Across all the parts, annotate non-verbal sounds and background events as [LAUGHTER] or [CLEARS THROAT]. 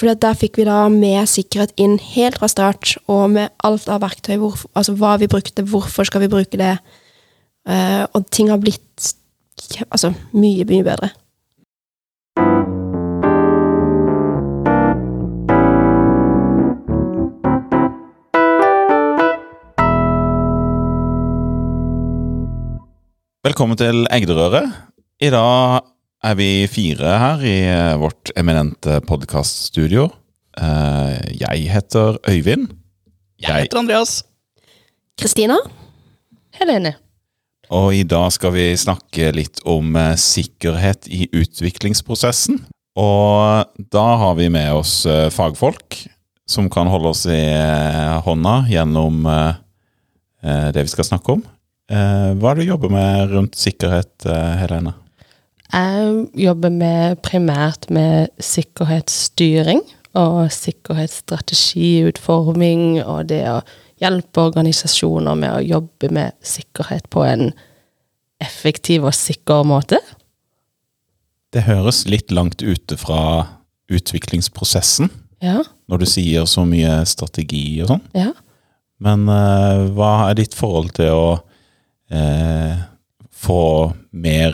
For der fikk vi da med sikkerhet inn helt fra start, og med alt av verktøy, hvor, altså hva vi brukte, hvorfor skal vi bruke det. Uh, og ting har blitt altså, mye, mye bedre. Velkommen til Egderøret. I dag er vi fire her i eh, vårt eminente podkaststudio. Eh, Jeg heter Øyvind. Jeg heter Andreas. Kristina? Helene. Og i dag skal vi snakke litt om eh, sikkerhet i utviklingsprosessen. Og da har vi med oss fagfolk som kan holde oss i hånda gjennom det vi skal snakke om. Eh, Hva er det du jobber med rundt sikkerhet, Helene? Jeg jobber med, primært med sikkerhetsstyring og sikkerhetsstrategiutforming og det å hjelpe organisasjoner med å jobbe med sikkerhet på en effektiv og sikker måte. Det høres litt langt ute fra utviklingsprosessen, Ja, når du sier så mye strategi og sånn. ja. Men uh, hva er ditt forhold til å uh, få mer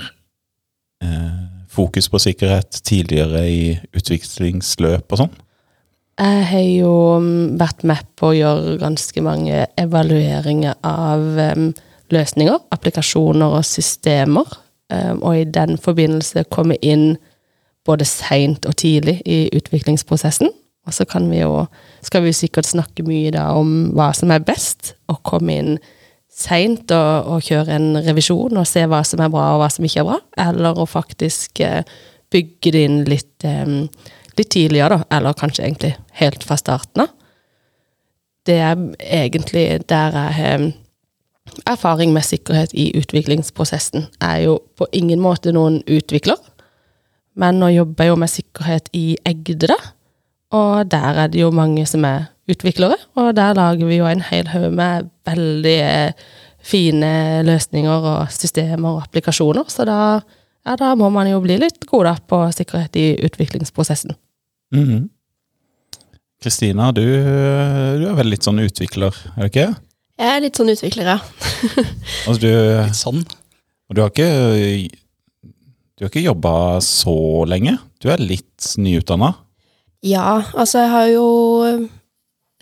fokus på sikkerhet tidligere i utviklingsløp og sånn? Jeg har jo mm, vært med på å gjøre ganske mange evalueringer av løsninger, applikasjoner og systemer, em, og i den forbindelse komme inn både seint og tidlig i utviklingsprosessen. Og så kan vi jo, skal vi jo sikkert snakke mye da om hva som er best, og komme inn seint å, å, kjøre en revisjon og se hva som er bra og hva som ikke er bra, eller å faktisk eh, bygge det inn litt em, litt tidligere, da, eller kanskje egentlig helt fra starten av. Det er egentlig der jeg har erfaring med sikkerhet i utviklingsprosessen. Jeg er jo på ingen måte noen utvikler, men nå jobber jeg jo med sikkerhet i Egde. Og der er det jo mange som er utviklere, og der lager vi jo en hel haug med veldig eh, fine løsninger og systemer og applikasjoner, så da, ja, da må man jo bli litt god på sikkerhet i utviklingsprosessen. Mhm. Kristina, du, du er vel litt sånn utvikler, er du ikke? Jeg er litt sånn utvikler, ja. [LAUGHS] Altså, du, Litt sånn. og du har ikke Du har ikke jobba så lenge? Du er litt nyutdanna? Ja, altså jeg har jo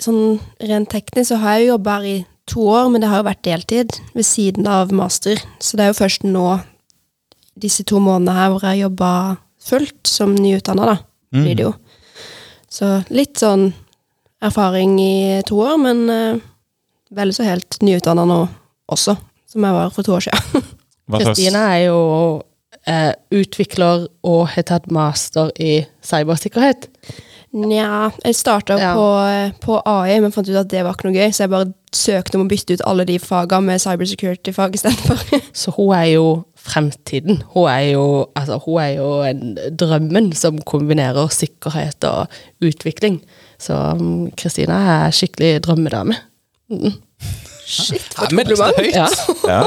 Sånn rent teknisk så har jeg jo jobba her i to år, men det har jo vært deltid ved siden av master. Så det er jo først nå, disse to månedene her, hvor jeg jobba fullt som nyutdanna, da. Mm. Video. Så litt sånn erfaring i to år, men uh, vel så helt nyutdanna nå også, som jeg var for to år siden. [LAUGHS] Kristine Kristina er jo uh, utvikler og har tatt master i cybersikkerhet. Nja, jeg starta Ja. på, på AI, men fant ut at det var ikke noe gøy, så jeg bare søkte om å bytte ut alle de fagene med cybersecurity-fag istedenfor. [LAUGHS] Så hun er jo fremtiden. Hun er jo, altså, hun er jo en drømmen som kombinerer sikkerhet og utvikling. Så um, Kristina er skikkelig drømmedame. Shit, for et kompliment! Ja, Ja,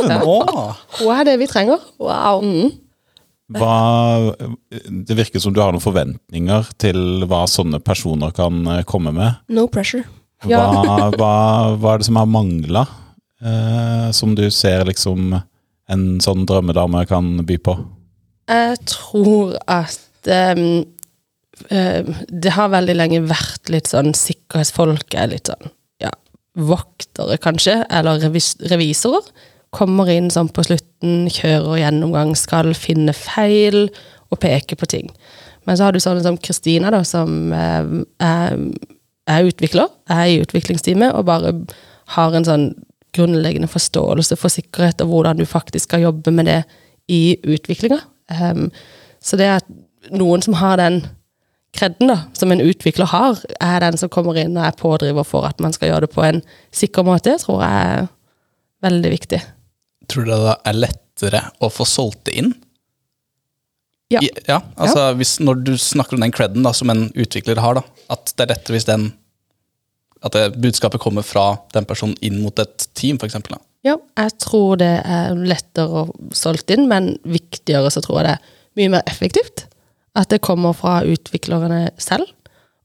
hun er det vi trenger. Wow. Mm. Hva, det virker som du har noen forventninger til hva sånne personer kan eh, komme med. No pressure. Hva, Ja. [LAUGHS] hva, hva er det som har mangla, eh, som du ser liksom en sånn drømmedame kan by på? Jeg tror at um, um, det har veldig lenge vært litt sånn sikkerhetsfolk er litt sånn ja, voktere, kanskje, eller revis revisorer. Kommer inn sånn på slutten, kjører gjennomgang, skal finne feil og peke på ting. Men så har du sånne som Kristina, da, som eh, er, er utvikler, er i utviklingsteamet, og bare har en sånn grunnleggende forståelse for sikkerhet og hvordan du faktisk skal jobbe med det i utviklinga. Um, så det at noen som har den kredden, da, som en utvikler har, er den som kommer inn og er pådriver for at man skal gjøre det på en sikker måte, tror jeg er veldig viktig. Tror du det er lettere å få solgt det inn? Ja. Ja altså hvis, Når du snakker om den creden da, som en utvikler har, da, at det er lettere hvis den at det budskapet kommer fra den personen inn mot et team, eksempel. Ja, jeg tror det er lettere å solgt inn, men viktigere så tror jeg det er mye mer effektivt. At det kommer fra utviklerne selv,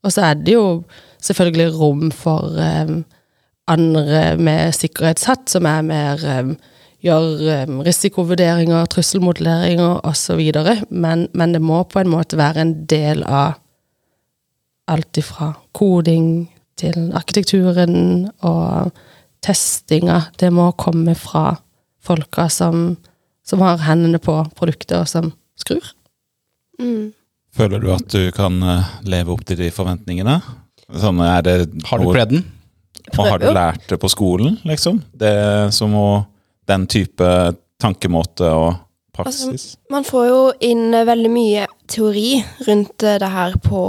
Og så er det jo selvfølgelig rom for um, andre med sikkerhetshatt, som er mer eh, Gjør eh, risikovurderinger, trusselmodelleringer osv. Men, men det må på en måte være en del av alt ifra koding til arkitekturen og testinga. Det må komme fra folka som, som har hendene på produktet, og som skrur. Mm. Føler du at du kan eh, leve opp til de forventningene? Sånn, er det Har du creden? Og har du lært det på skolen, liksom? Det som å Den type tankemåte og praksis? Man får jo inn veldig mye teori rundt det her på,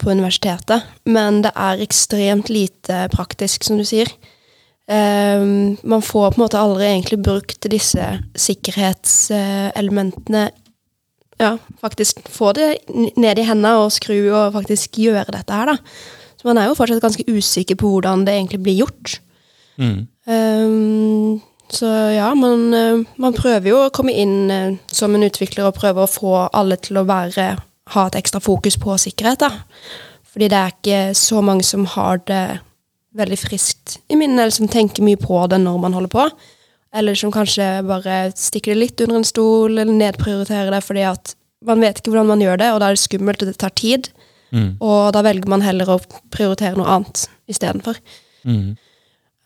på universitetet, men det er ekstremt lite praktisk, som du sier. Um, man får på en måte aldri egentlig brukt disse sikkerhetselementene Ja, faktisk få det ned i hendene og skru og faktisk gjøre dette her, da. Så man er jo fortsatt ganske usikker på hvordan det egentlig blir gjort. Mm. Ehm, så ja, man, eh, man prøver jo å komme inn eh, som en utvikler og prøve å få alle til å være, ha et ekstra fokus på sikkerhet. da. Fordi det er ikke så mange som har det veldig friskt i minnet, eller som tenker mye på det når man holder på. Eller som kanskje bare stikker det litt under en stol, eller nedprioriterer det fordi at man vet ikke hvordan man gjør det, og da er det skummelt, og det tar tid. Mm. Og da velger man heller å prioritere noe annet istedenfor. Mm.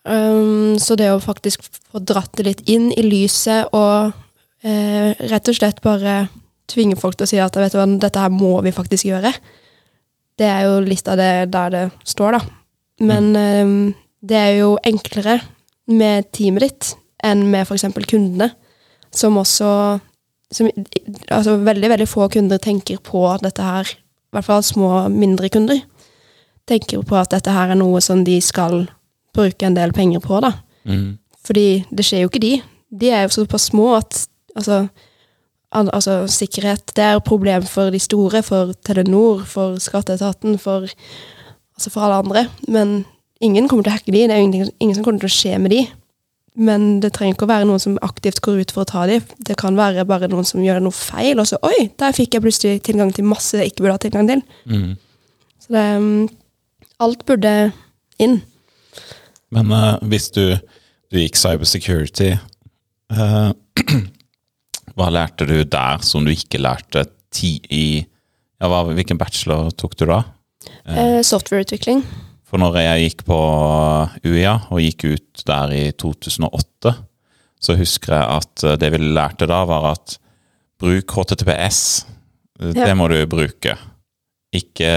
Um, så det å faktisk få dratt det litt inn i lyset og eh, rett og slett bare tvinge folk til å si at vet du hva, dette her må vi faktisk gjøre, det er jo litt av det der det står, da. Men um, det er jo enklere med teamet ditt enn med f.eks. kundene, som også som, Altså veldig, veldig få kunder tenker på dette her, i hvert fall små, mindre kunder, tenker på at dette her er noe som de skal bruke en del penger på, da. Mm. Fordi det skjer jo ikke de. De er jo såpass små at altså, al altså sikkerhet det er et problem for de store, for Telenor, for skatteetaten, for, altså for alle andre. Men ingen kommer til å hacke de, det er ingen, ingen som kommer til å skje med de. Men det trenger ikke å være noen som aktivt går ut for å ta de. Det kan være bare noen som gjør noe feil, og så oi, der fikk jeg plutselig tilgang til masse jeg ikke burde ha tilgang til. Mm. Så det um, Alt burde inn. Men uh, hvis du, du gikk cybersecurity, uh, [CLEARS THROAT] hva lærte du der som du ikke lærte ti i ja, hva, Hvilken bachelor tok du da? Uh, softwareutvikling. For når jeg gikk på UiA og gikk ut der i 2008, så husker jeg at det vi lærte da, var at bruk HTTPS. Det Ja. må du bruke. Ikke,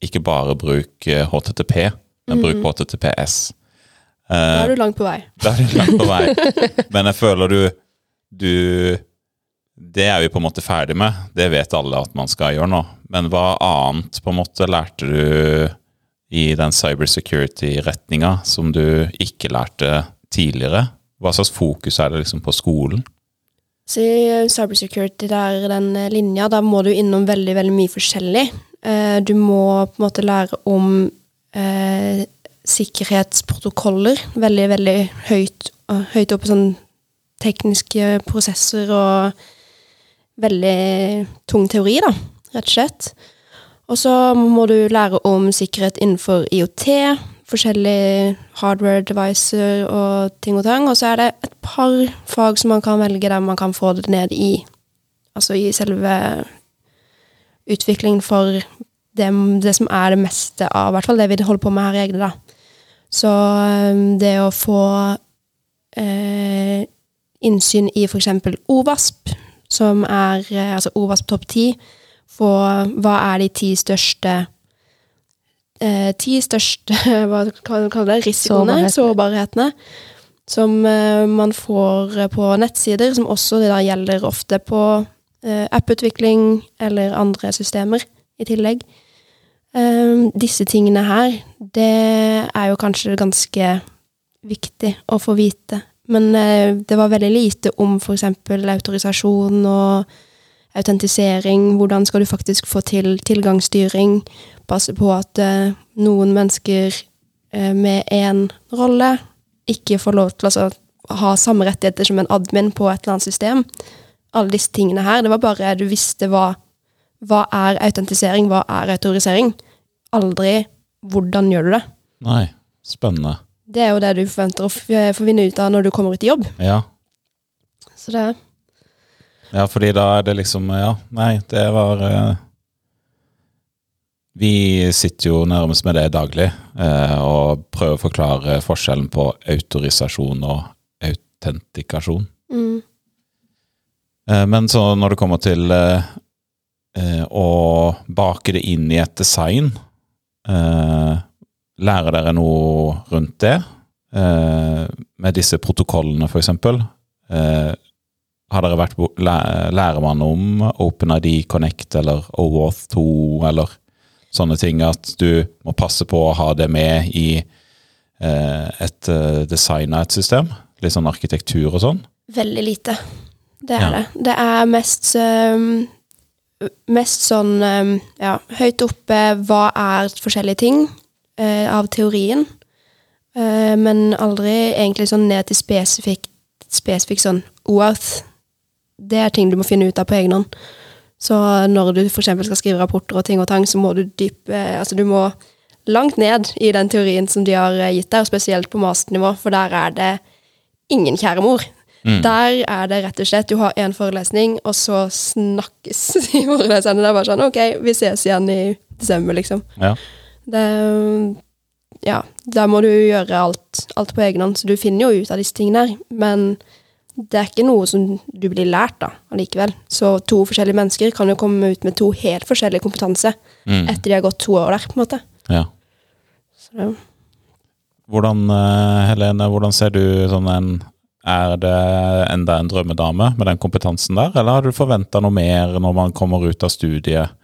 ikke bare bruk HTTP, men bruk HTTPS. Da Eh, er du langt på vei. [LAUGHS] da er du langt på vei. Men jeg føler du, du Det er vi på en måte ferdig med. Det vet alle at man skal gjøre nå. Men hva annet på en måte lærte du i den cybersecurity-retninga som du ikke lærte tidligere? Hva slags fokus er det liksom på skolen? Så i cybersecurity, der den eh, linja, da må du innom veldig, veldig mye forskjellig. Eh, Du må på en måte lære om eh, sikkerhetsprotokoller. Veldig, veldig høyt, høyt oppe sånn tekniske prosesser og veldig tung teori, da, rett og slett. Og så må du lære om sikkerhet innenfor IOT, forskjellige hardware devices og ting og tang. Og så er det et par fag som man kan velge der man kan få det ned i Altså i selve utviklingen for det, det som er det meste av hvert fall det vi holder på med her i Egne, da. Så eh, det å få eh, innsyn i f.eks. OVASP, som er eh, altså OVASP topp 10, få hva er de ti største eh, Ti største [LAUGHS] hva kan man kalle det, risikoene, Sårbarhetene. som eh, man får på nettsider, som også det da gjelder ofte på eh, apputvikling eller andre systemer i tillegg. Eh, disse tingene her, det er jo kanskje ganske viktig å få vite. Men uh, det var veldig lite om f.eks. autorisasjon og autentisering. Hvordan skal du faktisk få til tilgangsstyring? Passe på at uh, noen mennesker uh, med én rolle ikke får lov til å altså, ha samme rettigheter som en admin på et eller annet system. Alle disse tingene her. Det var bare du visste hva, hva er autentisering, hva er autorisering. aldri hvordan gjør du det. Nei, spennende. Det er jo det du forventer å få vinne ut av når du kommer ut i jobb. Ja. Så det ja, fordi da er det liksom Ja, nei, det var eh, Vi sitter jo nærmest med det daglig eh, og prøver å forklare forskjellen på autorisasjon og autentikasjon. mm, Eh, Men så når det kommer til eh, eh, å bake det inn i et design eh, Lærer dere noe rundt det? Eh, med disse protokollene, eksempel. Eh, har dere vært Lærer man om OpenID Connect eller OAuth 2 eller sånne ting? At du må passe på å ha det med i eh, et design av et system? Litt sånn arkitektur og sånn? veldig lite. Det er Ja. det. Det er mest øhm, Mest sånn ja, høyt oppe hva er forskjellige ting eh, av teorien, Eh, men aldri egentlig sånn ned til spesifikk spesifikk sånn OAuth. Det er ting du må finne ut av på egen hånd. Så når du f.eks. skal skrive rapporter og ting og tang, så må du dype Altså du må langt ned i den teorien som de har eh, gitt deg, og spesielt på masternivå, for der er det ingen kjære mor. Mm. Der er det rett og slett Du har én forelesning, og så snakkes [LAUGHS] i foreleserne. Det er bare sånn OK, vi ses igjen i desember, liksom. Ja. Det Ja, der må du gjøre alt, alt på egen hånd, så du finner jo ut av disse tingene her. Men det er ikke noe som du blir lært da, allikevel. Så to forskjellige mennesker kan jo komme ut med to helt forskjellige kompetanse Mm. etter de har gått to år der, på en måte. ja. Så ja. Hvordan, eh, Helene, hvordan ser du sånn en Er det enda en drømmedame med den kompetansen der, eller har du forventa noe mer når man kommer ut av studiet?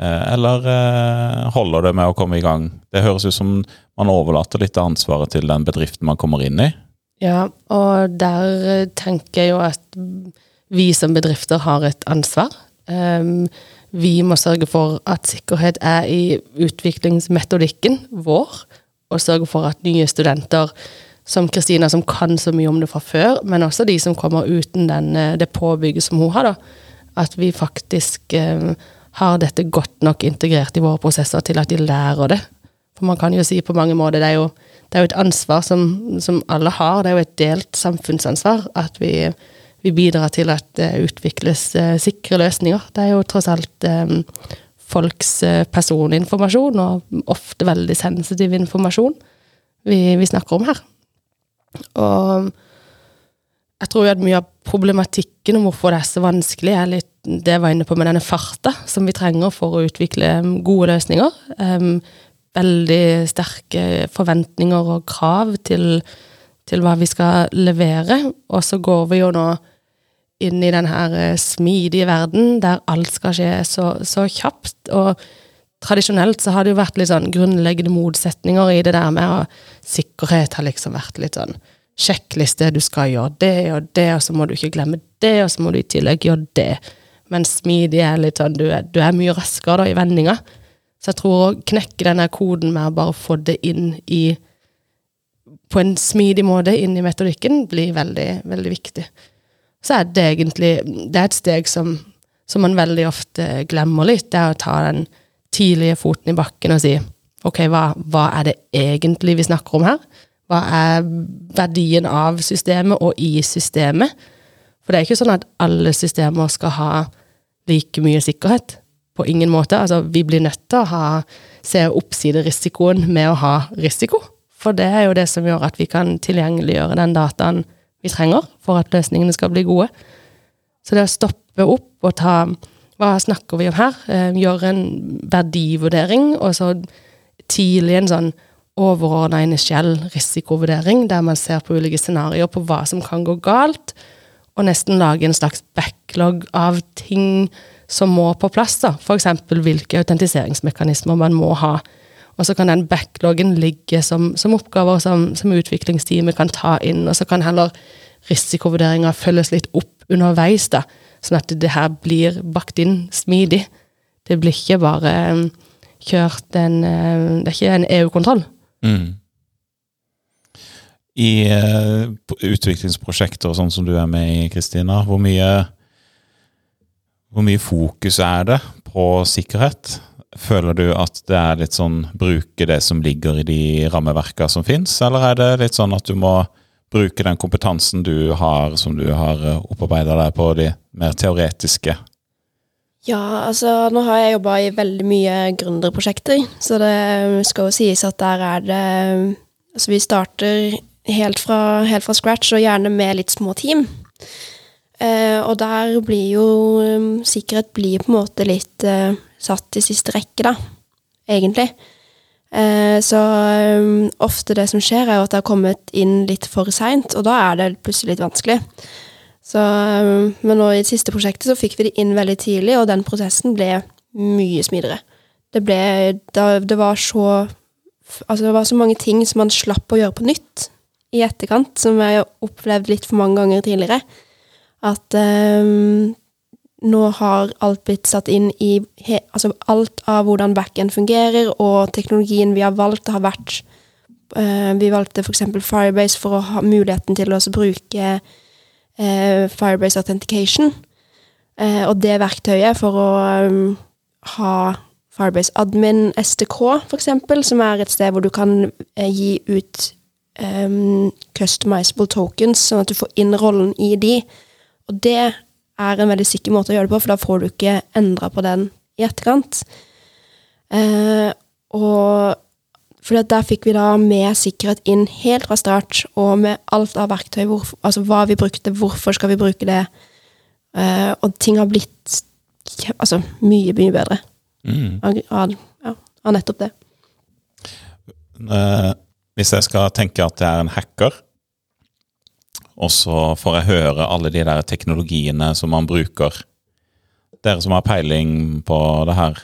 Eh, Eller eh, holder det med å komme i gang? Det høres ut som man overlater litt av ansvaret til den bedriften man kommer inn i. Ja, og der eh, tenker jeg jo at vi som bedrifter har et ansvar. Um, vi må sørge for at sikkerhet er i utviklingsmetodikken vår, og sørge for at nye studenter som Kristina, som kan så mye om det fra før, men også de som kommer uten den, eh, det påbygget som hun har, da, at vi faktisk eh, har dette godt nok integrert i våre prosesser til at de lærer det. For man kan jo si på mange måter, det er jo, det er jo et ansvar som, som alle har, det er jo et delt samfunnsansvar at vi, vi bidrar til at det utvikles eh, sikre løsninger. Det er jo tross alt eh, folks eh, personinformasjon, og ofte veldig sensitiv informasjon, vi, vi snakker om her. Og jeg tror at mye av problematikken om hvorfor det er så vanskelig, er litt det jeg var inne på med denne farta som vi trenger for å utvikle um, gode løsninger. Um, veldig sterke forventninger og krav til, til hva vi skal levere. Og så går vi jo nå inn i den her eh, smidige verden der alt skal skje så, så kjapt. Og tradisjonelt så har det jo vært litt sånn grunnleggende motsetninger i det der med å Sikkerhet har liksom vært litt sånn sjekkliste, du skal gjøre det og det, og så må du ikke glemme det, og så må du i tillegg gjøre det. Men smidig er litt sånn, du er, du er mye raskere da i vendinga. Så jeg tror å knekke denne koden med å bare få det inn i På en smidig måte inn i metodikken blir veldig, veldig viktig. Så er det egentlig Det er et steg som, som man veldig ofte glemmer litt. Det er å ta den tidlige foten i bakken og si ok, hva, hva er det egentlig vi snakker om her? Hva er verdien av systemet og i systemet? For det er ikke sånn at alle systemer skal ha like mye sikkerhet. På ingen måte. Altså, vi blir nødt til å ha, se oppsiderisikoen med å ha risiko. For det er jo det som gjør at vi kan tilgjengeliggjøre den dataen vi trenger for at løsningene skal bli gode. Så det å stoppe opp og ta Hva snakker vi om her? Gjøre en verdivurdering, og så tidlig en sånn overordna initiell risikovurdering, der man ser på ulike scenarioer på hva som kan gå galt, og nesten lage en slags backlog av ting som må på plass. da. F.eks. hvilke autentiseringsmekanismer man må ha. Og så kan den backloggen ligge som, som oppgaver som, som utviklingsteamet kan ta inn, og så kan heller risikovurderinga følges litt opp underveis, da, sånn at det her blir bakt inn smidig. Det blir ikke bare um, kjørt en eh, Det er ikke en EU-kontroll. Mm. I uh, utviklingsprosjekter sånn som du er med i, Kristina, hvor mye Hvor mye fokus er det på sikkerhet? føler du at det er litt sånn bruke det som ligger i de rammeverka som fins, eller er det litt sånn at du må bruke den kompetansen du har, som du har opparbeida deg på de mer teoretiske? Ja, altså nå har jeg jobba i veldig mye gründerprosjekter, så det skal jo sies at der er det Altså vi starter helt fra, helt fra scratch, og gjerne med litt små team. Eh, og der blir jo sikkerhet blir på en måte litt eh, satt i siste rekke, da, egentlig. Eh, så um, ofte det som skjer, er jo at det har kommet inn litt for seint, og da er det plutselig litt vanskelig. Så, um, men nå i det siste prosjektet så fikk vi det inn veldig tidlig, og den prosessen ble mye smidigere. Det ble Det var så Altså, det var så mange ting som man slapp å gjøre på nytt i etterkant, som jeg har opplevd litt for mange ganger tidligere. At um, nå har alt blitt satt inn i he, Altså alt av hvordan backend fungerer, og teknologien vi har valgt, har vært uh, Vi valgte f.eks. Firebase for å ha muligheten til å bruke uh, Firebase Authentication. Uh, og det verktøyet for å um, ha Firebase Admin STK, eksempel, som er et sted hvor du kan gi ut um, customizable tokens, sånn at du får inn rollen i de. Og det er en veldig sikker måte å gjøre det på, for da får du ikke endra på den i etterkant. Eh, og for der fikk vi da med sikkerhet inn helt fra start, og med alt av verktøy, hvor, altså hva vi brukte, hvorfor skal vi bruke det, eh, og ting har blitt altså, mye, mye bedre mm. av, ja, av nettopp det. Eh, hvis jeg skal tenke at jeg er en hacker, og så får jeg høre alle de der teknologiene som man bruker Dere som har peiling på det her,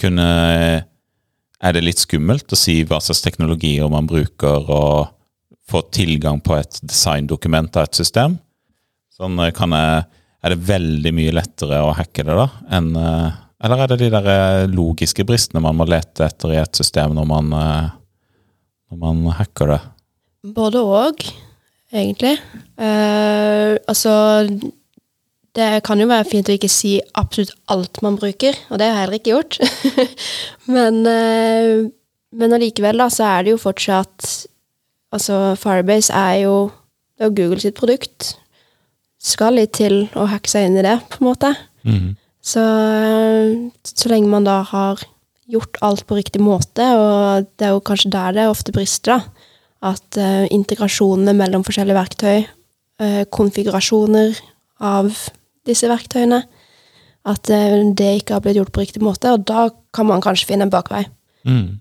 kunne Er det litt skummelt å si hva slags teknologier man bruker, og få tilgang på et designdokument av et system? Sånn kan jeg Er det veldig mye lettere å hacke det, da, enn Eller er det de der logiske bristene man må lete etter i et system når man når man hacker det? Både òg, egentlig. Uh, altså Det kan jo være fint å ikke si absolutt alt man bruker, og det har jeg heller ikke gjort. [LAUGHS] men, uh, men allikevel, da, så er det jo fortsatt Altså, Firebase er jo, det er Google sitt produkt. Skal litt til å hacke seg inn i det, på en måte. Mm. Så, så lenge man da har gjort alt på riktig måte, og det er jo kanskje der det ofte brister, da. At uh, integrasjonene mellom forskjellige verktøy, uh, konfigurasjoner av disse verktøyene, at uh, det ikke har blitt gjort på riktig måte, og da kan man kanskje finne en bakvei. Mm.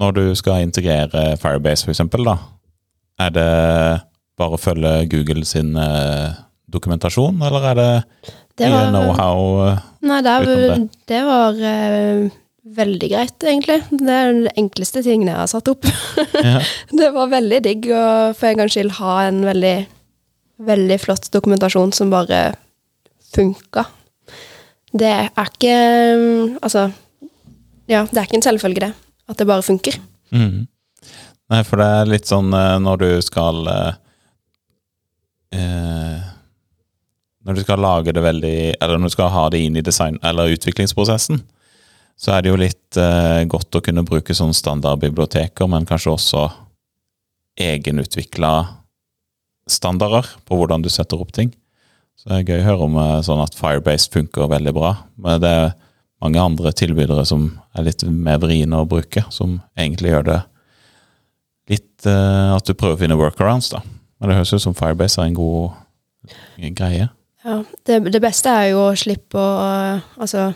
Når du skal integrere Firebase, for eksempel, da, er det bare å følge Google sin dokumentasjon, eller er det det var, know-how Nei, det, det? det var veldig greit, egentlig. Det er den enkleste tingen jeg har satt opp. [LAUGHS] Ja. det var veldig digg å for en gangs skyld ha en veldig, veldig flott dokumentasjon som bare funka. Det er ikke Altså, ja, det er ikke en selvfølge, det. At det bare funker. Mm. Nei, for det er litt sånn eh, når du skal eh, når du skal lage det veldig Eller når du skal ha det inn i design- eller utviklingsprosessen, så er det jo litt eh, godt å kunne bruke sånne standardbiblioteker, men kanskje også egenutvikla standarder på hvordan du setter opp ting. Så det er gøy å høre om eh, sånn at Firebase funker veldig bra. Men det er mange andre tilbydere som er litt mer vriene å bruke, som egentlig gjør det litt eh, At du prøver å finne workarounds, da. Men det høres ut som Firebase er en god greie. Ja, det, det, beste er jo å slippe å Altså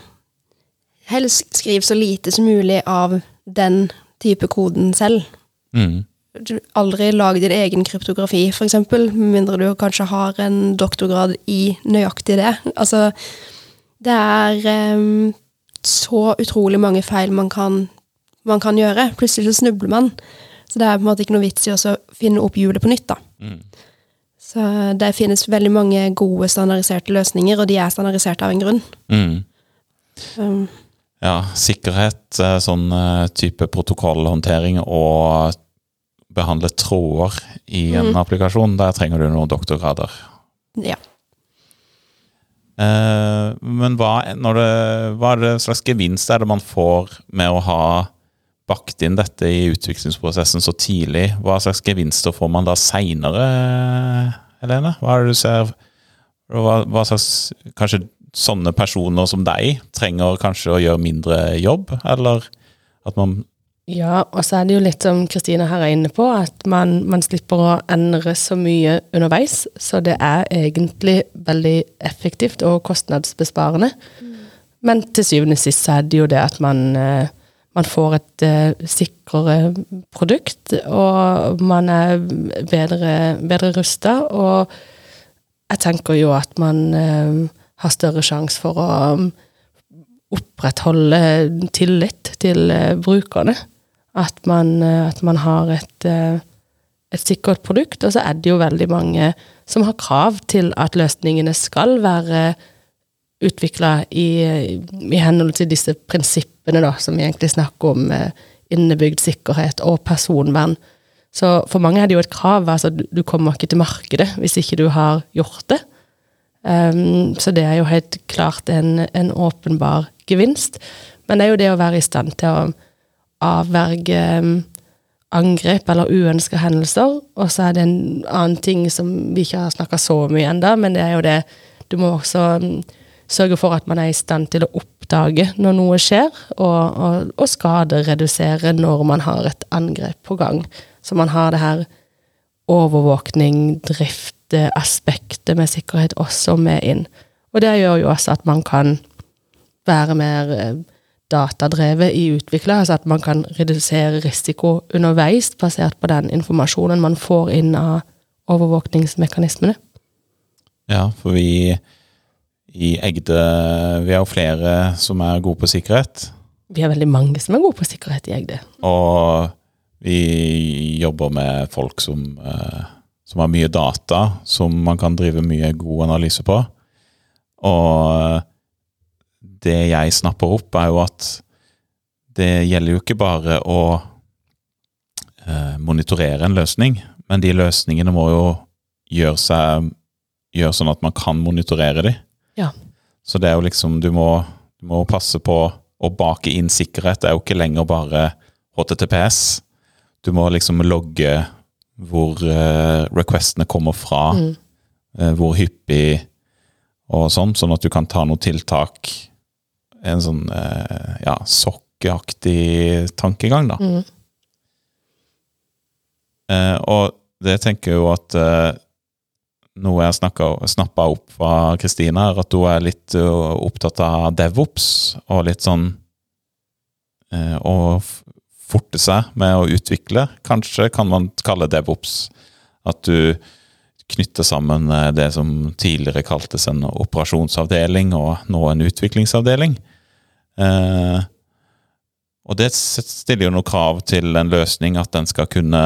Helst skriv så lite som mulig av den type koden selv. Mm. Aldri lag din egen kryptografi, eksempel, med mindre du kanskje har en doktorgrad i nøyaktig det. Altså, det er um, så utrolig mange feil man kan, man kan, gjøre. Plutselig så snubler man. Så det er på en måte ikke noe vits i å finne opp hjulet på nytt, da. Mm. Så det finnes veldig mange gode standardiserte løsninger, og de er standardiserte av en grunn. Mm. Um, ja, sikkerhet, eh, sånn eh, type protokollhåndtering og behandle tråder i en mm. applikasjon, der trenger du noen doktorgrader. Ja. Eh, men hva, det, hva er det slags gevinst er det man får med å ha bakt inn dette i utviklingsprosessen så tidlig? Hva slags gevinster får man da seinere, Helene? Hva er det du ser hva, hva slags Kanskje sånne personer som deg trenger kanskje å gjøre mindre jobb, eller at man Ja, og så er det jo litt som Kristine her er inne på, at man, man slipper å endre så mye underveis. Så det er egentlig veldig effektivt og kostnadsbesparende. Men til syvende og sist så er det jo det at man, eh, man får et uh, sikrere produkt, og man er bedre, bedre rusta. Og jeg tenker jo at man eh, har større sjanse for å um, opprettholde tillit til eh, brukerne. At man, eh, at man har et, eh, et sikkert produkt. Og så er det jo veldig mange som har krav til at løsningene skal være utvikla i, i henhold til disse prinsippene da, som vi egentlig snakker om, innebygd sikkerhet og personvern. Så for mange er det jo et krav. altså Du, du kommer ikke til markedet hvis ikke du har gjort det. Um, så det er jo helt klart en, en åpenbar gevinst. Men det er jo det å være i stand til å avverge um, angrep eller uønska hendelser. Og så er det en annen ting som vi ikke har snakka så mye enda, men det er jo det Du må også um, sørge for at man er i stand til å oppdage når noe skjer, og, og, og skaderedusere når man har et angrep på gang. Så man har det her overvåkning, drift, det aspektet med sikkerhet også med inn. Og det gjør jo også at man kan være mer eh, datadrevet i utvikla, altså at man kan redusere risiko underveis basert på den informasjonen man får inn av overvåkningsmekanismene. Ja, for vi i Egde Vi har jo flere som er gode på sikkerhet. Vi har veldig mange som er gode på sikkerhet i Egde. Og vi jobber med folk som, eh, som har mye data, som man kan drive mye god analyse på. Og det jeg snapper opp, er jo at det gjelder jo ikke bare å eh, monitorere en løsning, men de løsningene må jo gjøre, seg, gjøre sånn at man kan monitorere de. Ja. Så det er jo liksom Du må, du må passe på å bake inn sikkerhet. Det er jo ikke lenger bare HTTPS. Du må liksom logge hvor uh, requestene kommer fra, eh, hvor hyppig og sånn, sånn at du kan ta noen tiltak. En sånn uh, ja, sokkeaktig tankegang, da. Mm. Og det tenker jeg jo at noe jeg snappa opp fra Kristina, er at hun er litt opptatt av devops, og litt sånn f- forte seg med å utvikle. Kanskje kan man kalle devops at du knytter sammen eh, det som tidligere kaltes en operasjonsavdeling, og nå en utviklingsavdeling. Eh, og det stiller jo noen krav til en løsning, at den skal kunne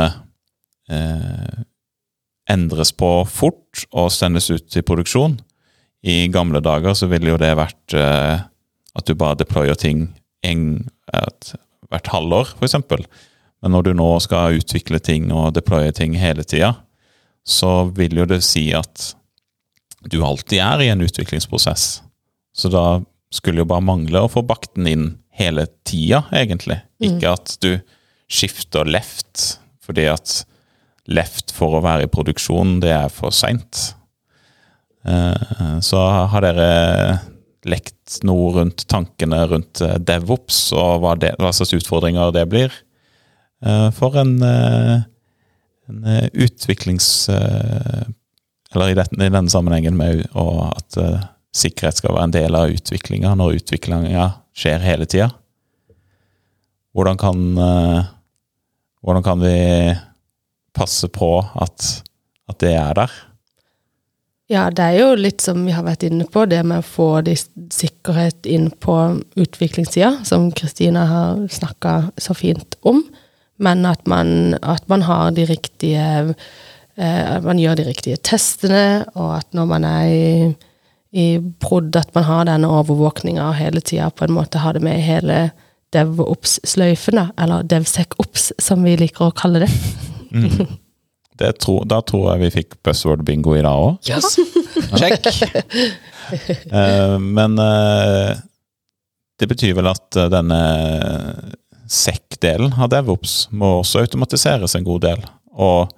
eh, endres på fort og sendes ut til produksjon. I gamle dager så ville jo det vært eh, at du bare deployer ting en, et, hvert halvår, eksempel. Men når du nå skal utvikle ting og deploye ting hele tida, så vil jo det si at du alltid er i en utviklingsprosess. Så da skulle jo bare mangle å få bakt den inn hele tida, egentlig. Ikke at du skifter left, fordi at left for å være i produksjon, det er for seint. Eh, Så har dere lekt noe rundt tankene rundt eh, DevOps, og hva, det, hva slags utfordringer det blir eh, for en, eh, en utviklings... Eller i, dette, i denne sammenhengen med at sikkerhet skal være en del av utviklinga når utviklinga skjer hele tida. Hvordan kan, hvordan kan vi passe på at, at det er der? Ja, det er jo litt som vi har vært inne på, det med å få de sikkerhet inn på utviklingssida, som Kristina har snakka så fint om. Men at man, at man har de riktige eh, At man gjør de riktige testene, og at når man er i, i prod, at man har denne overvåkninga hele tida på en måte har det med i hele DevOps-sløyfen, da, eller DevSecOps, som vi liker å kalle det. det [LAUGHS] tro, da tror jeg vi fikk buzzword-bingo i dag òg. Yes. Check. uh, [LAUGHS] men uh, det betyr vel at eh, denne SEC-delen av DevOps må også automatiseres en god del. Og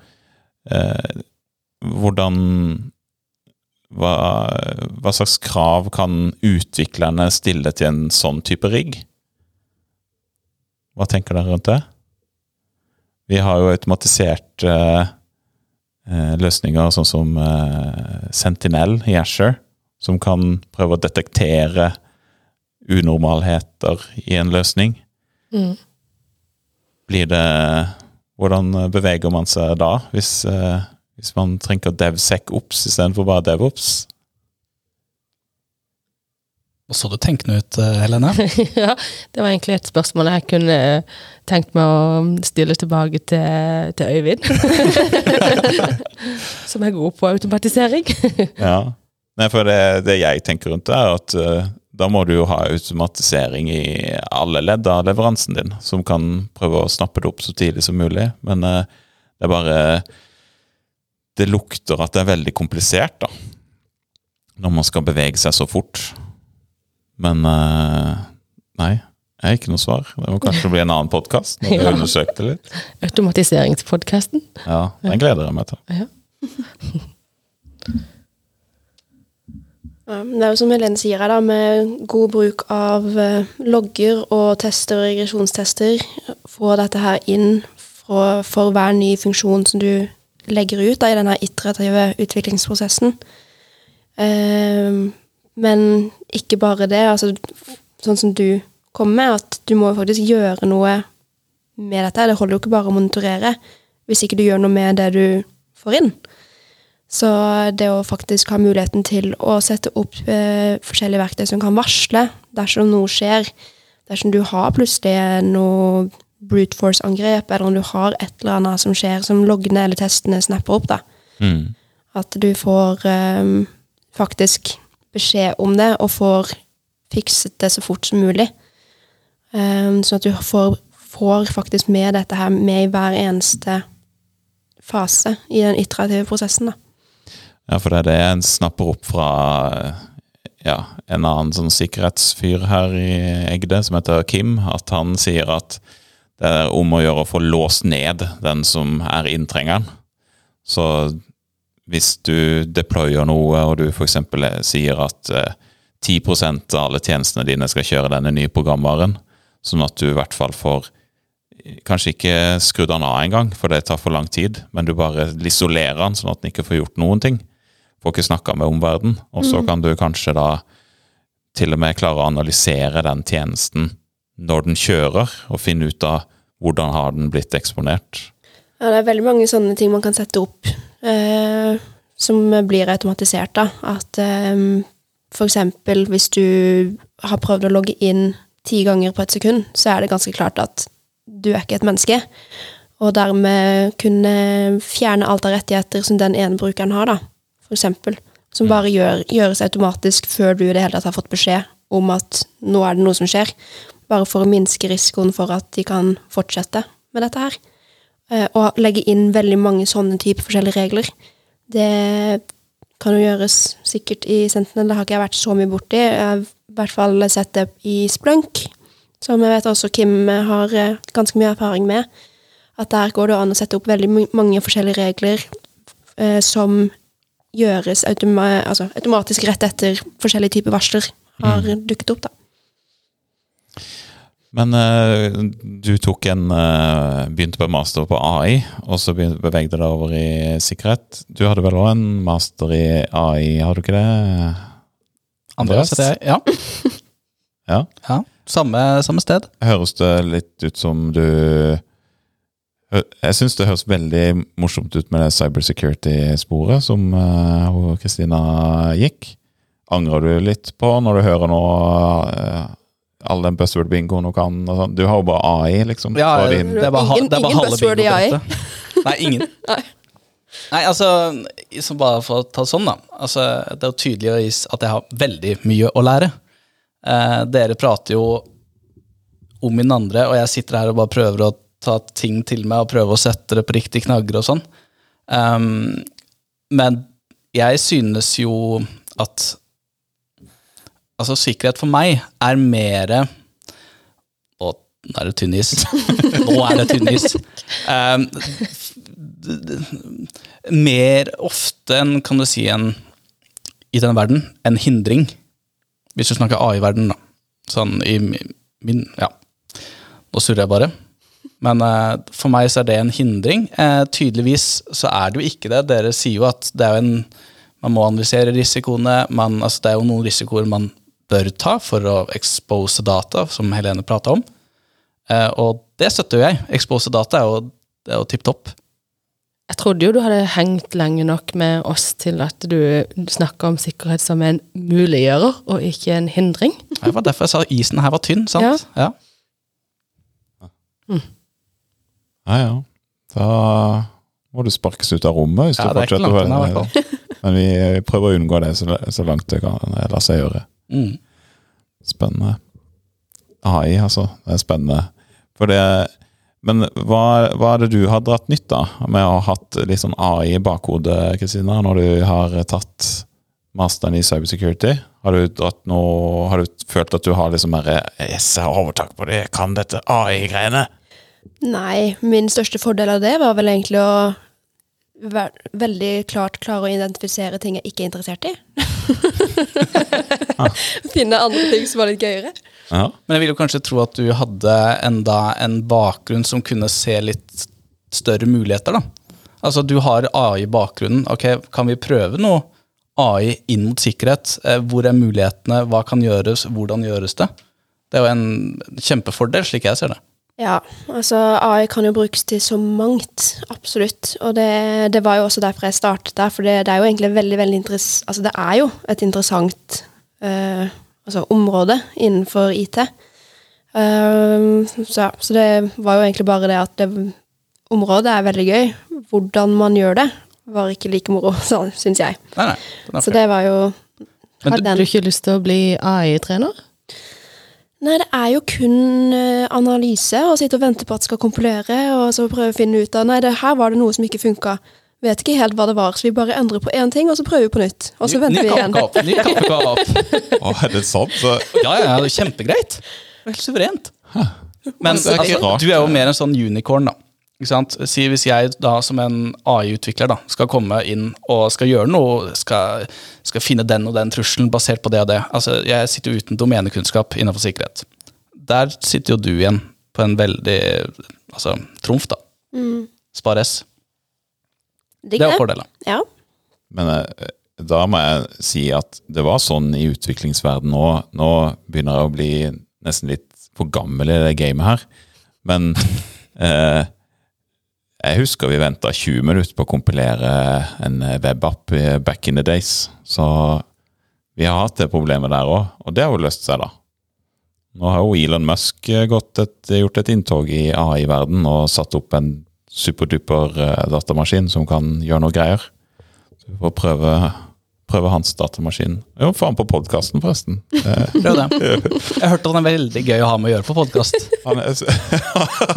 uh, hvordan hva, hva slags krav kan utviklerne stille til en sånn type rigg? Hva tenker dere rundt det? Vi har jo automatisert løsninger sånn som eh, Sentinel i Asher, som kan prøve å detektere unormalheter i en løsning. Mm. Blir det Hvordan beveger man seg da, hvis, eh, hvis man trenger DevSecOps istedenfor bare DevOps? Og så du tenkende ut, eh, Helene. [LAUGHS] ja, det var egentlig et spørsmål jeg kunne tenkt meg å stille tilbake til, til Øyvind. [LAUGHS] Som er god på automatisering. [LAUGHS] Ja. Nei, for det, det jeg tenker rundt det, er at uh, da må du jo ha automatisering i alle ledd av leveransen din, som kan prøve å snappe det opp så tidlig som mulig. Men uh, det er bare Det lukter at det er veldig komplisert, da. Når man skal bevege seg så fort. Men eh, nei, jeg har ikke noe svar. Det må kanskje bli en annen podkast når vi Ja. undersøkte litt. Automatiseringspodkasten. Ja, Den gleder jeg meg til. Ja. [LAUGHS] Ja, det er jo som Helene sier her, da, med god bruk av eh, logger og tester og regresjonstester. Få dette her inn for, for hver ny funksjon som du legger ut da, i denne iterative utviklingsprosessen. Eh, men ikke bare det. altså Sånn som du kom med, at du må faktisk gjøre noe med dette. Det holder jo ikke bare å monitorere hvis ikke du gjør noe med det du får inn. Så det å faktisk ha muligheten til å sette opp eh, forskjellige verktøy som kan varsle dersom noe skjer, dersom du har plutselig noe brute force-angrep, eller om du har et eller annet som skjer som loggene eller testene snapper opp, da. Mm. At du får eh, faktisk beskjed om det, og får fikset det så fort som mulig. Um, sånn at du får, får faktisk med dette her med i hver eneste fase i den iterative prosessen, da. Ja, for det er det en snapper opp fra ja, en annen sånn sikkerhetsfyr her i Egde, som heter Kim, at han sier at det er om å gjøre å få låst ned den som er inntrengeren. Så hvis du deployer noe, og du f.eks. sier at eh, 10% av alle tjenestene dine skal kjøre denne nye programvaren, sånn at du i hvert fall får Kanskje ikke skrudd den av engang, for det tar for lang tid, men du bare isolerer den, sånn at den ikke får gjort noen ting. Får ikke snakka med omverdenen. Og så kan du kanskje da til og med klare å analysere den tjenesten når den kjører, og finne ut av hvordan har den blitt eksponert. Ja, det er veldig mange sånne ting man kan sette opp eh, som blir automatisert. da. At eh, eksempel hvis du har prøvd å logge inn ti ganger på et sekund, så er det ganske klart at du er ikke et menneske. Og dermed kunne fjerne alt av rettigheter som den ene brukeren har, da, for eksempel. Som bare gjør, gjøres automatisk før du i det hele tatt har fått beskjed om at nå er det noe som skjer. Bare for å minske risikoen for at de kan fortsette med dette her. Eh, Og legge inn veldig mange sånne typer forskjellige regler. Det kan jo gjøres sikkert i Sentinel, det har ikke jeg vært så mye borti. Jeg har i hvert fall sett det i Splunk, som jeg vet også Kim har eh, ganske mye erfaring med. At der går det an å sette opp veldig mange forskjellige regler eh, som gjøres automa altså, automatisk rett etter forskjellige typer varsler har dukket opp. da. Men uh, du tok en uh, Begynte på en master på AI, og så be- bevegde deg over i sikkerhet. Du hadde vel òg en master i AI, har du ikke det? Andreas heter jeg. Ja. [LAUGHS] Ja. ja. Samme, samme sted. Høres det litt ut som du Jeg syns det høres veldig morsomt ut med det cybersecurity-sporet som Kristina uh, gikk. Angrer du litt på når du hører nå eh, all den buzzword-bingoen hun kan? Og sånn? Du har jo bare AI, liksom. Ja, det er bare, Ingen- det er bare buzzword i AI. [LAUGHS] Nei, ingen. [LAUGHS] Nei, altså, bare for å ta sånn, da. Altså, det er jo tydelig at jeg har veldig mye å lære. Eh, dere prater jo om min andre, og jeg sitter her og bare prøver å ta ting til meg og prøve å sette det på riktige knagger og sånn. Um, men jeg synes jo at Altså, sikkerhet for meg er mer Å, nå er det tynn is. [LAUGHS] Nå er det tynn is. Um, mer ofte enn, kan du si, en i denne verden, en hindring. Hvis du snakker AI-verden, da. Sånn i min Ja. Nå surrer jeg bare. Men uh, for meg så er det en hindring. Uh, tydeligvis så er det jo ikke det. Dere sier jo at det er jo en Man må analysere risikoene. Man, altså det er jo noen risikoer man bør ta for å expose data, som Helene prata om. Eh, og det støtter jo jeg. Expose data er jo, det jo tipp topp. Jeg trodde jo du hadde hengt lenge nok med oss til at du snakker om sikkerhet som en muliggjører, og ikke en hindring. Det var derfor jeg sa isen her var tynn, sant? Ja. Ja, ja. Da må du sparkes ut av rommet hvis Ja, du er fortsetter. å høre. Men vi prøver å unngå det så, så langt det kan la seg gjøre. Mm. Spennende. AI, altså. Det er spennende. For det Men hva, hva er det du har dratt nytt av med å ha hatt litt sånn AI i bakhodet, Kristina, når du har tatt masteren i cybersecurity? Har du, dratt noe, har du følt at du har liksom mer Yes, jeg har overtak på det, jeg kan dette AI-greiene? Nei, min største fordel av det var vel egentlig å veldig klart klare å identifisere ting jeg ikke er interessert i. [LAUGHS] Finne andre ting som var litt gøyere. Ja. Men jeg vil jo kanskje tro at du hadde enda en bakgrunn som kunne se litt større muligheter, da. Altså, du har AI i bakgrunnen. Ok, kan vi prøve noe AI inn mot sikkerhet? Eh, Hvor er mulighetene? Hva kan gjøres? Hvordan gjøres det? Det er jo en kjempefordel, slik jeg ser det. Ja, altså AI kan jo brukes til så mangt, absolutt. Og det, det var jo også derfor jeg startet der, for det, det er jo egentlig veldig, veldig interessant Altså det er jo et interessant uh, altså, område innenfor IT. Uh, så, så det var jo egentlig bare det at det, området er veldig gøy. Hvordan man gjør det, var ikke like moro, [LAUGHS] så syns jeg. Nei, nei. Så det var jo Men du, du- Har ikke lyst til å bli AI-trener? Nei, det er jo kun eh, analyse, og sitte og vente på at det skal kompilere, og så prøve å finne ut av Nei, det, her var det noe som ikke funka. Vet ikke helt hva det var, så vi bare endrer på én ting, og så prøver vi på nytt. Og så Ny- venter ny vi igjen. kaffekopp, Ny kaffekopp. [LAUGHS] Å, er det sant? Så, Ja, ja, det er kjempegreit. Helt suverent. Men er altså, rart. du er jo mer en sånn unicorn, da. Ikke sant? Si Hvis jeg da som en AI-utvikler da, skal komme inn og skal gjøre noe, skal, skal finne den og den trusselen basert på det og det altså, Jeg sitter jo uten domenekunnskap innenfor sikkerhet. Der sitter jo du igjen på en veldig altså, trumf, da. Mm. Spar S. Det er fordelen. Ja. Men eh, da må jeg si at det var sånn i utviklingsverdenen nå. Nå begynner jeg å bli nesten litt for gammel i det gamet her. Men [LAUGHS] eh, jeg husker vi venta 20 minutter på å kompilere en webapp back in the days. Så vi har hatt det problemet der òg, og det har jo løst seg, da. Nå har jo Elon Musk gått et, gjort et inntog i AI-verden og satt opp en superduper eh, datamaskin som kan gjøre noe greier. Så vi får prøve, prøve hans datamaskin. Jo, faen på podkasten, forresten. Prøv det. [LAUGHS] Jeg hørte han er veldig gøy å ha med å gjøre på podkast.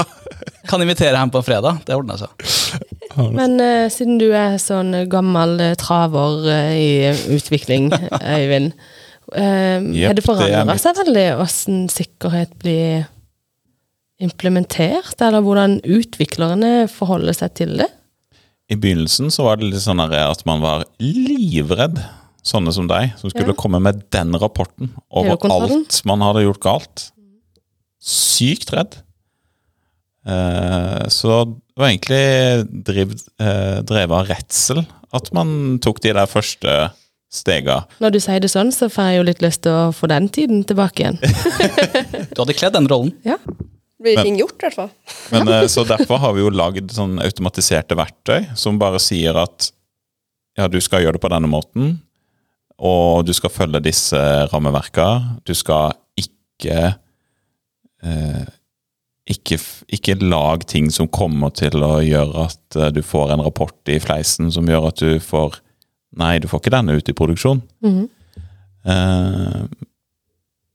[LAUGHS] Kan invitere ham på en fredag. Det ordner seg. Men uh, siden du er sånn gammel uh, traver uh, i utvikling, [LAUGHS] Øyvind, uh, har det forandra seg veldig hvordan sikkerhet blir implementert, eller hvordan utviklerne forholder seg til det? I begynnelsen så var det litt sånn at man var livredd. Sånne som deg, som skulle Ja. komme med den rapporten over alt man hadde gjort galt. Sykt redd. Eh, så det var egentlig driv, eh, drevet av redsel at man tok de der første stega. Når du sier det sånn, så får jeg jo litt lyst til å få den tiden tilbake igjen. [LAUGHS] Du hadde kledd den rollen. Ja. Det Blir ting gjort, i hvert fall. [LAUGHS] Men eh, Så [LAUGHS] derfor har vi jo lagd sånn automatiserte verktøy som bare sier at ja, du skal gjøre det på denne måten, og du skal følge disse rammeverka. Du skal ikke eh, ikke, ikke lag ting som kommer til å gjøre at eh, du får en rapport i fleisen som gjør at du får Nei, du får ikke denne ut i produksjon. Mm. Eh,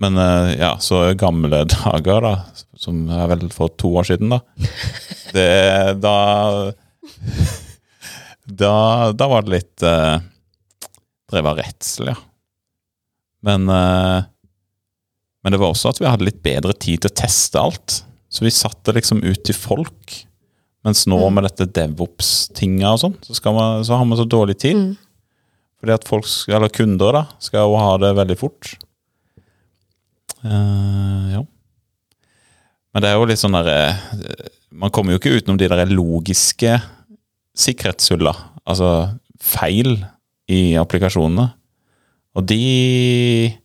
men eh, ja, så gamle [LAUGHS] dager, da, som er vel for to år siden, da. [LAUGHS] Det Da [LAUGHS] da, da var det litt uh, drevet av redsel, ja. Men, uh, men det var også at vi hadde litt bedre tid til å teste alt. Så vi satte liksom ut til folk. Mens nå med dette DevOps-tinga og sånn, så, så har vi så dårlig tid. Mm. Fordi at folk, eller kunder da, skal jo ha det veldig fort. Uh, ja. Men det er jo litt sånn der eh, Man kommer jo ikke utenom de der logiske sikkerhetshulla. Altså feil i applikasjonene. Og de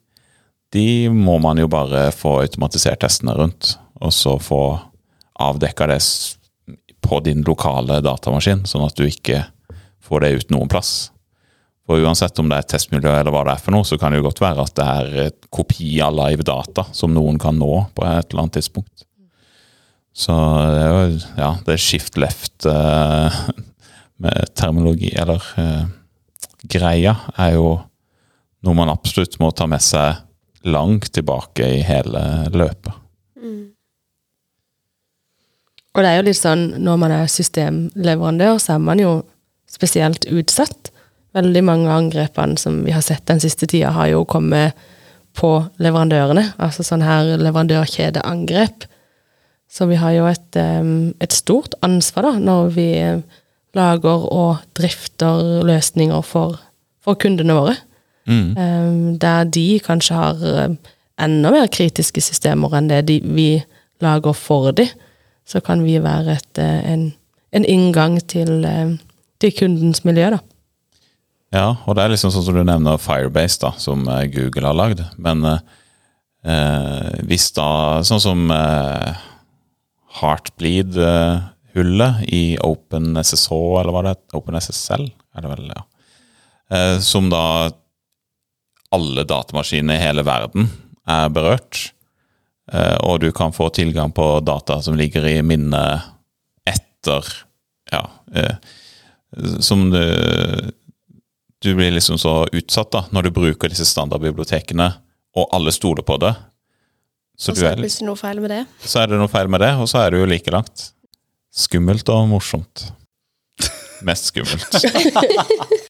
De må man jo bare få automatisert testene rundt, og så få avdekka det på din lokale datamaskin, sånn at du ikke får det ut noen plass. For uansett om det er et testmiljø eller hva det er for noe, så kan det jo godt være at det er et kopi av live data som noen kan nå på et eller annet tidspunkt. Så det er jo ja, det er shift left eh, [LAUGHS] med terminologi, eller eh, greia, er jo noe man absolutt må ta med seg langt tilbake i hele løpet. Og det er jo litt sånn, når man er systemleverandør, så er man jo spesielt utsatt. Veldig mange av angrepene som vi har sett den siste tida, har jo kommet på leverandørene. Altså sånn her leverandørkjedeangrep. Så vi har jo et, et stort ansvar da, når vi lager og drifter løsninger for, for kundene våre. Mm. Der de kanskje har enda mer kritiske systemer enn det de, vi lager for de, så kan vi være et, eh, en, en inngang til, til kundens miljø, da. Ja, og det er liksom sånn som du nevner Firebase, da, som eh, Google har lagd. Men eh, eh, hvis da Sånn som eh, Heartbleed-hullet i OpenSSH, eller hva det er? OpenSSL, er det vel, ja. Eh, som da alle datamaskinene i hele verden er berørt. Eh, og du kan få tilgang på data som ligger i minnet etter Ja. Eh, som du du blir liksom så utsatt da, når du bruker disse standardbibliotekene, og alle stoler på det. Så, Og så er det plutselig noe feil med det. så er det noe feil med det, og så er det jo like langt. Skummelt og morsomt. Mest skummelt. [LAUGHS]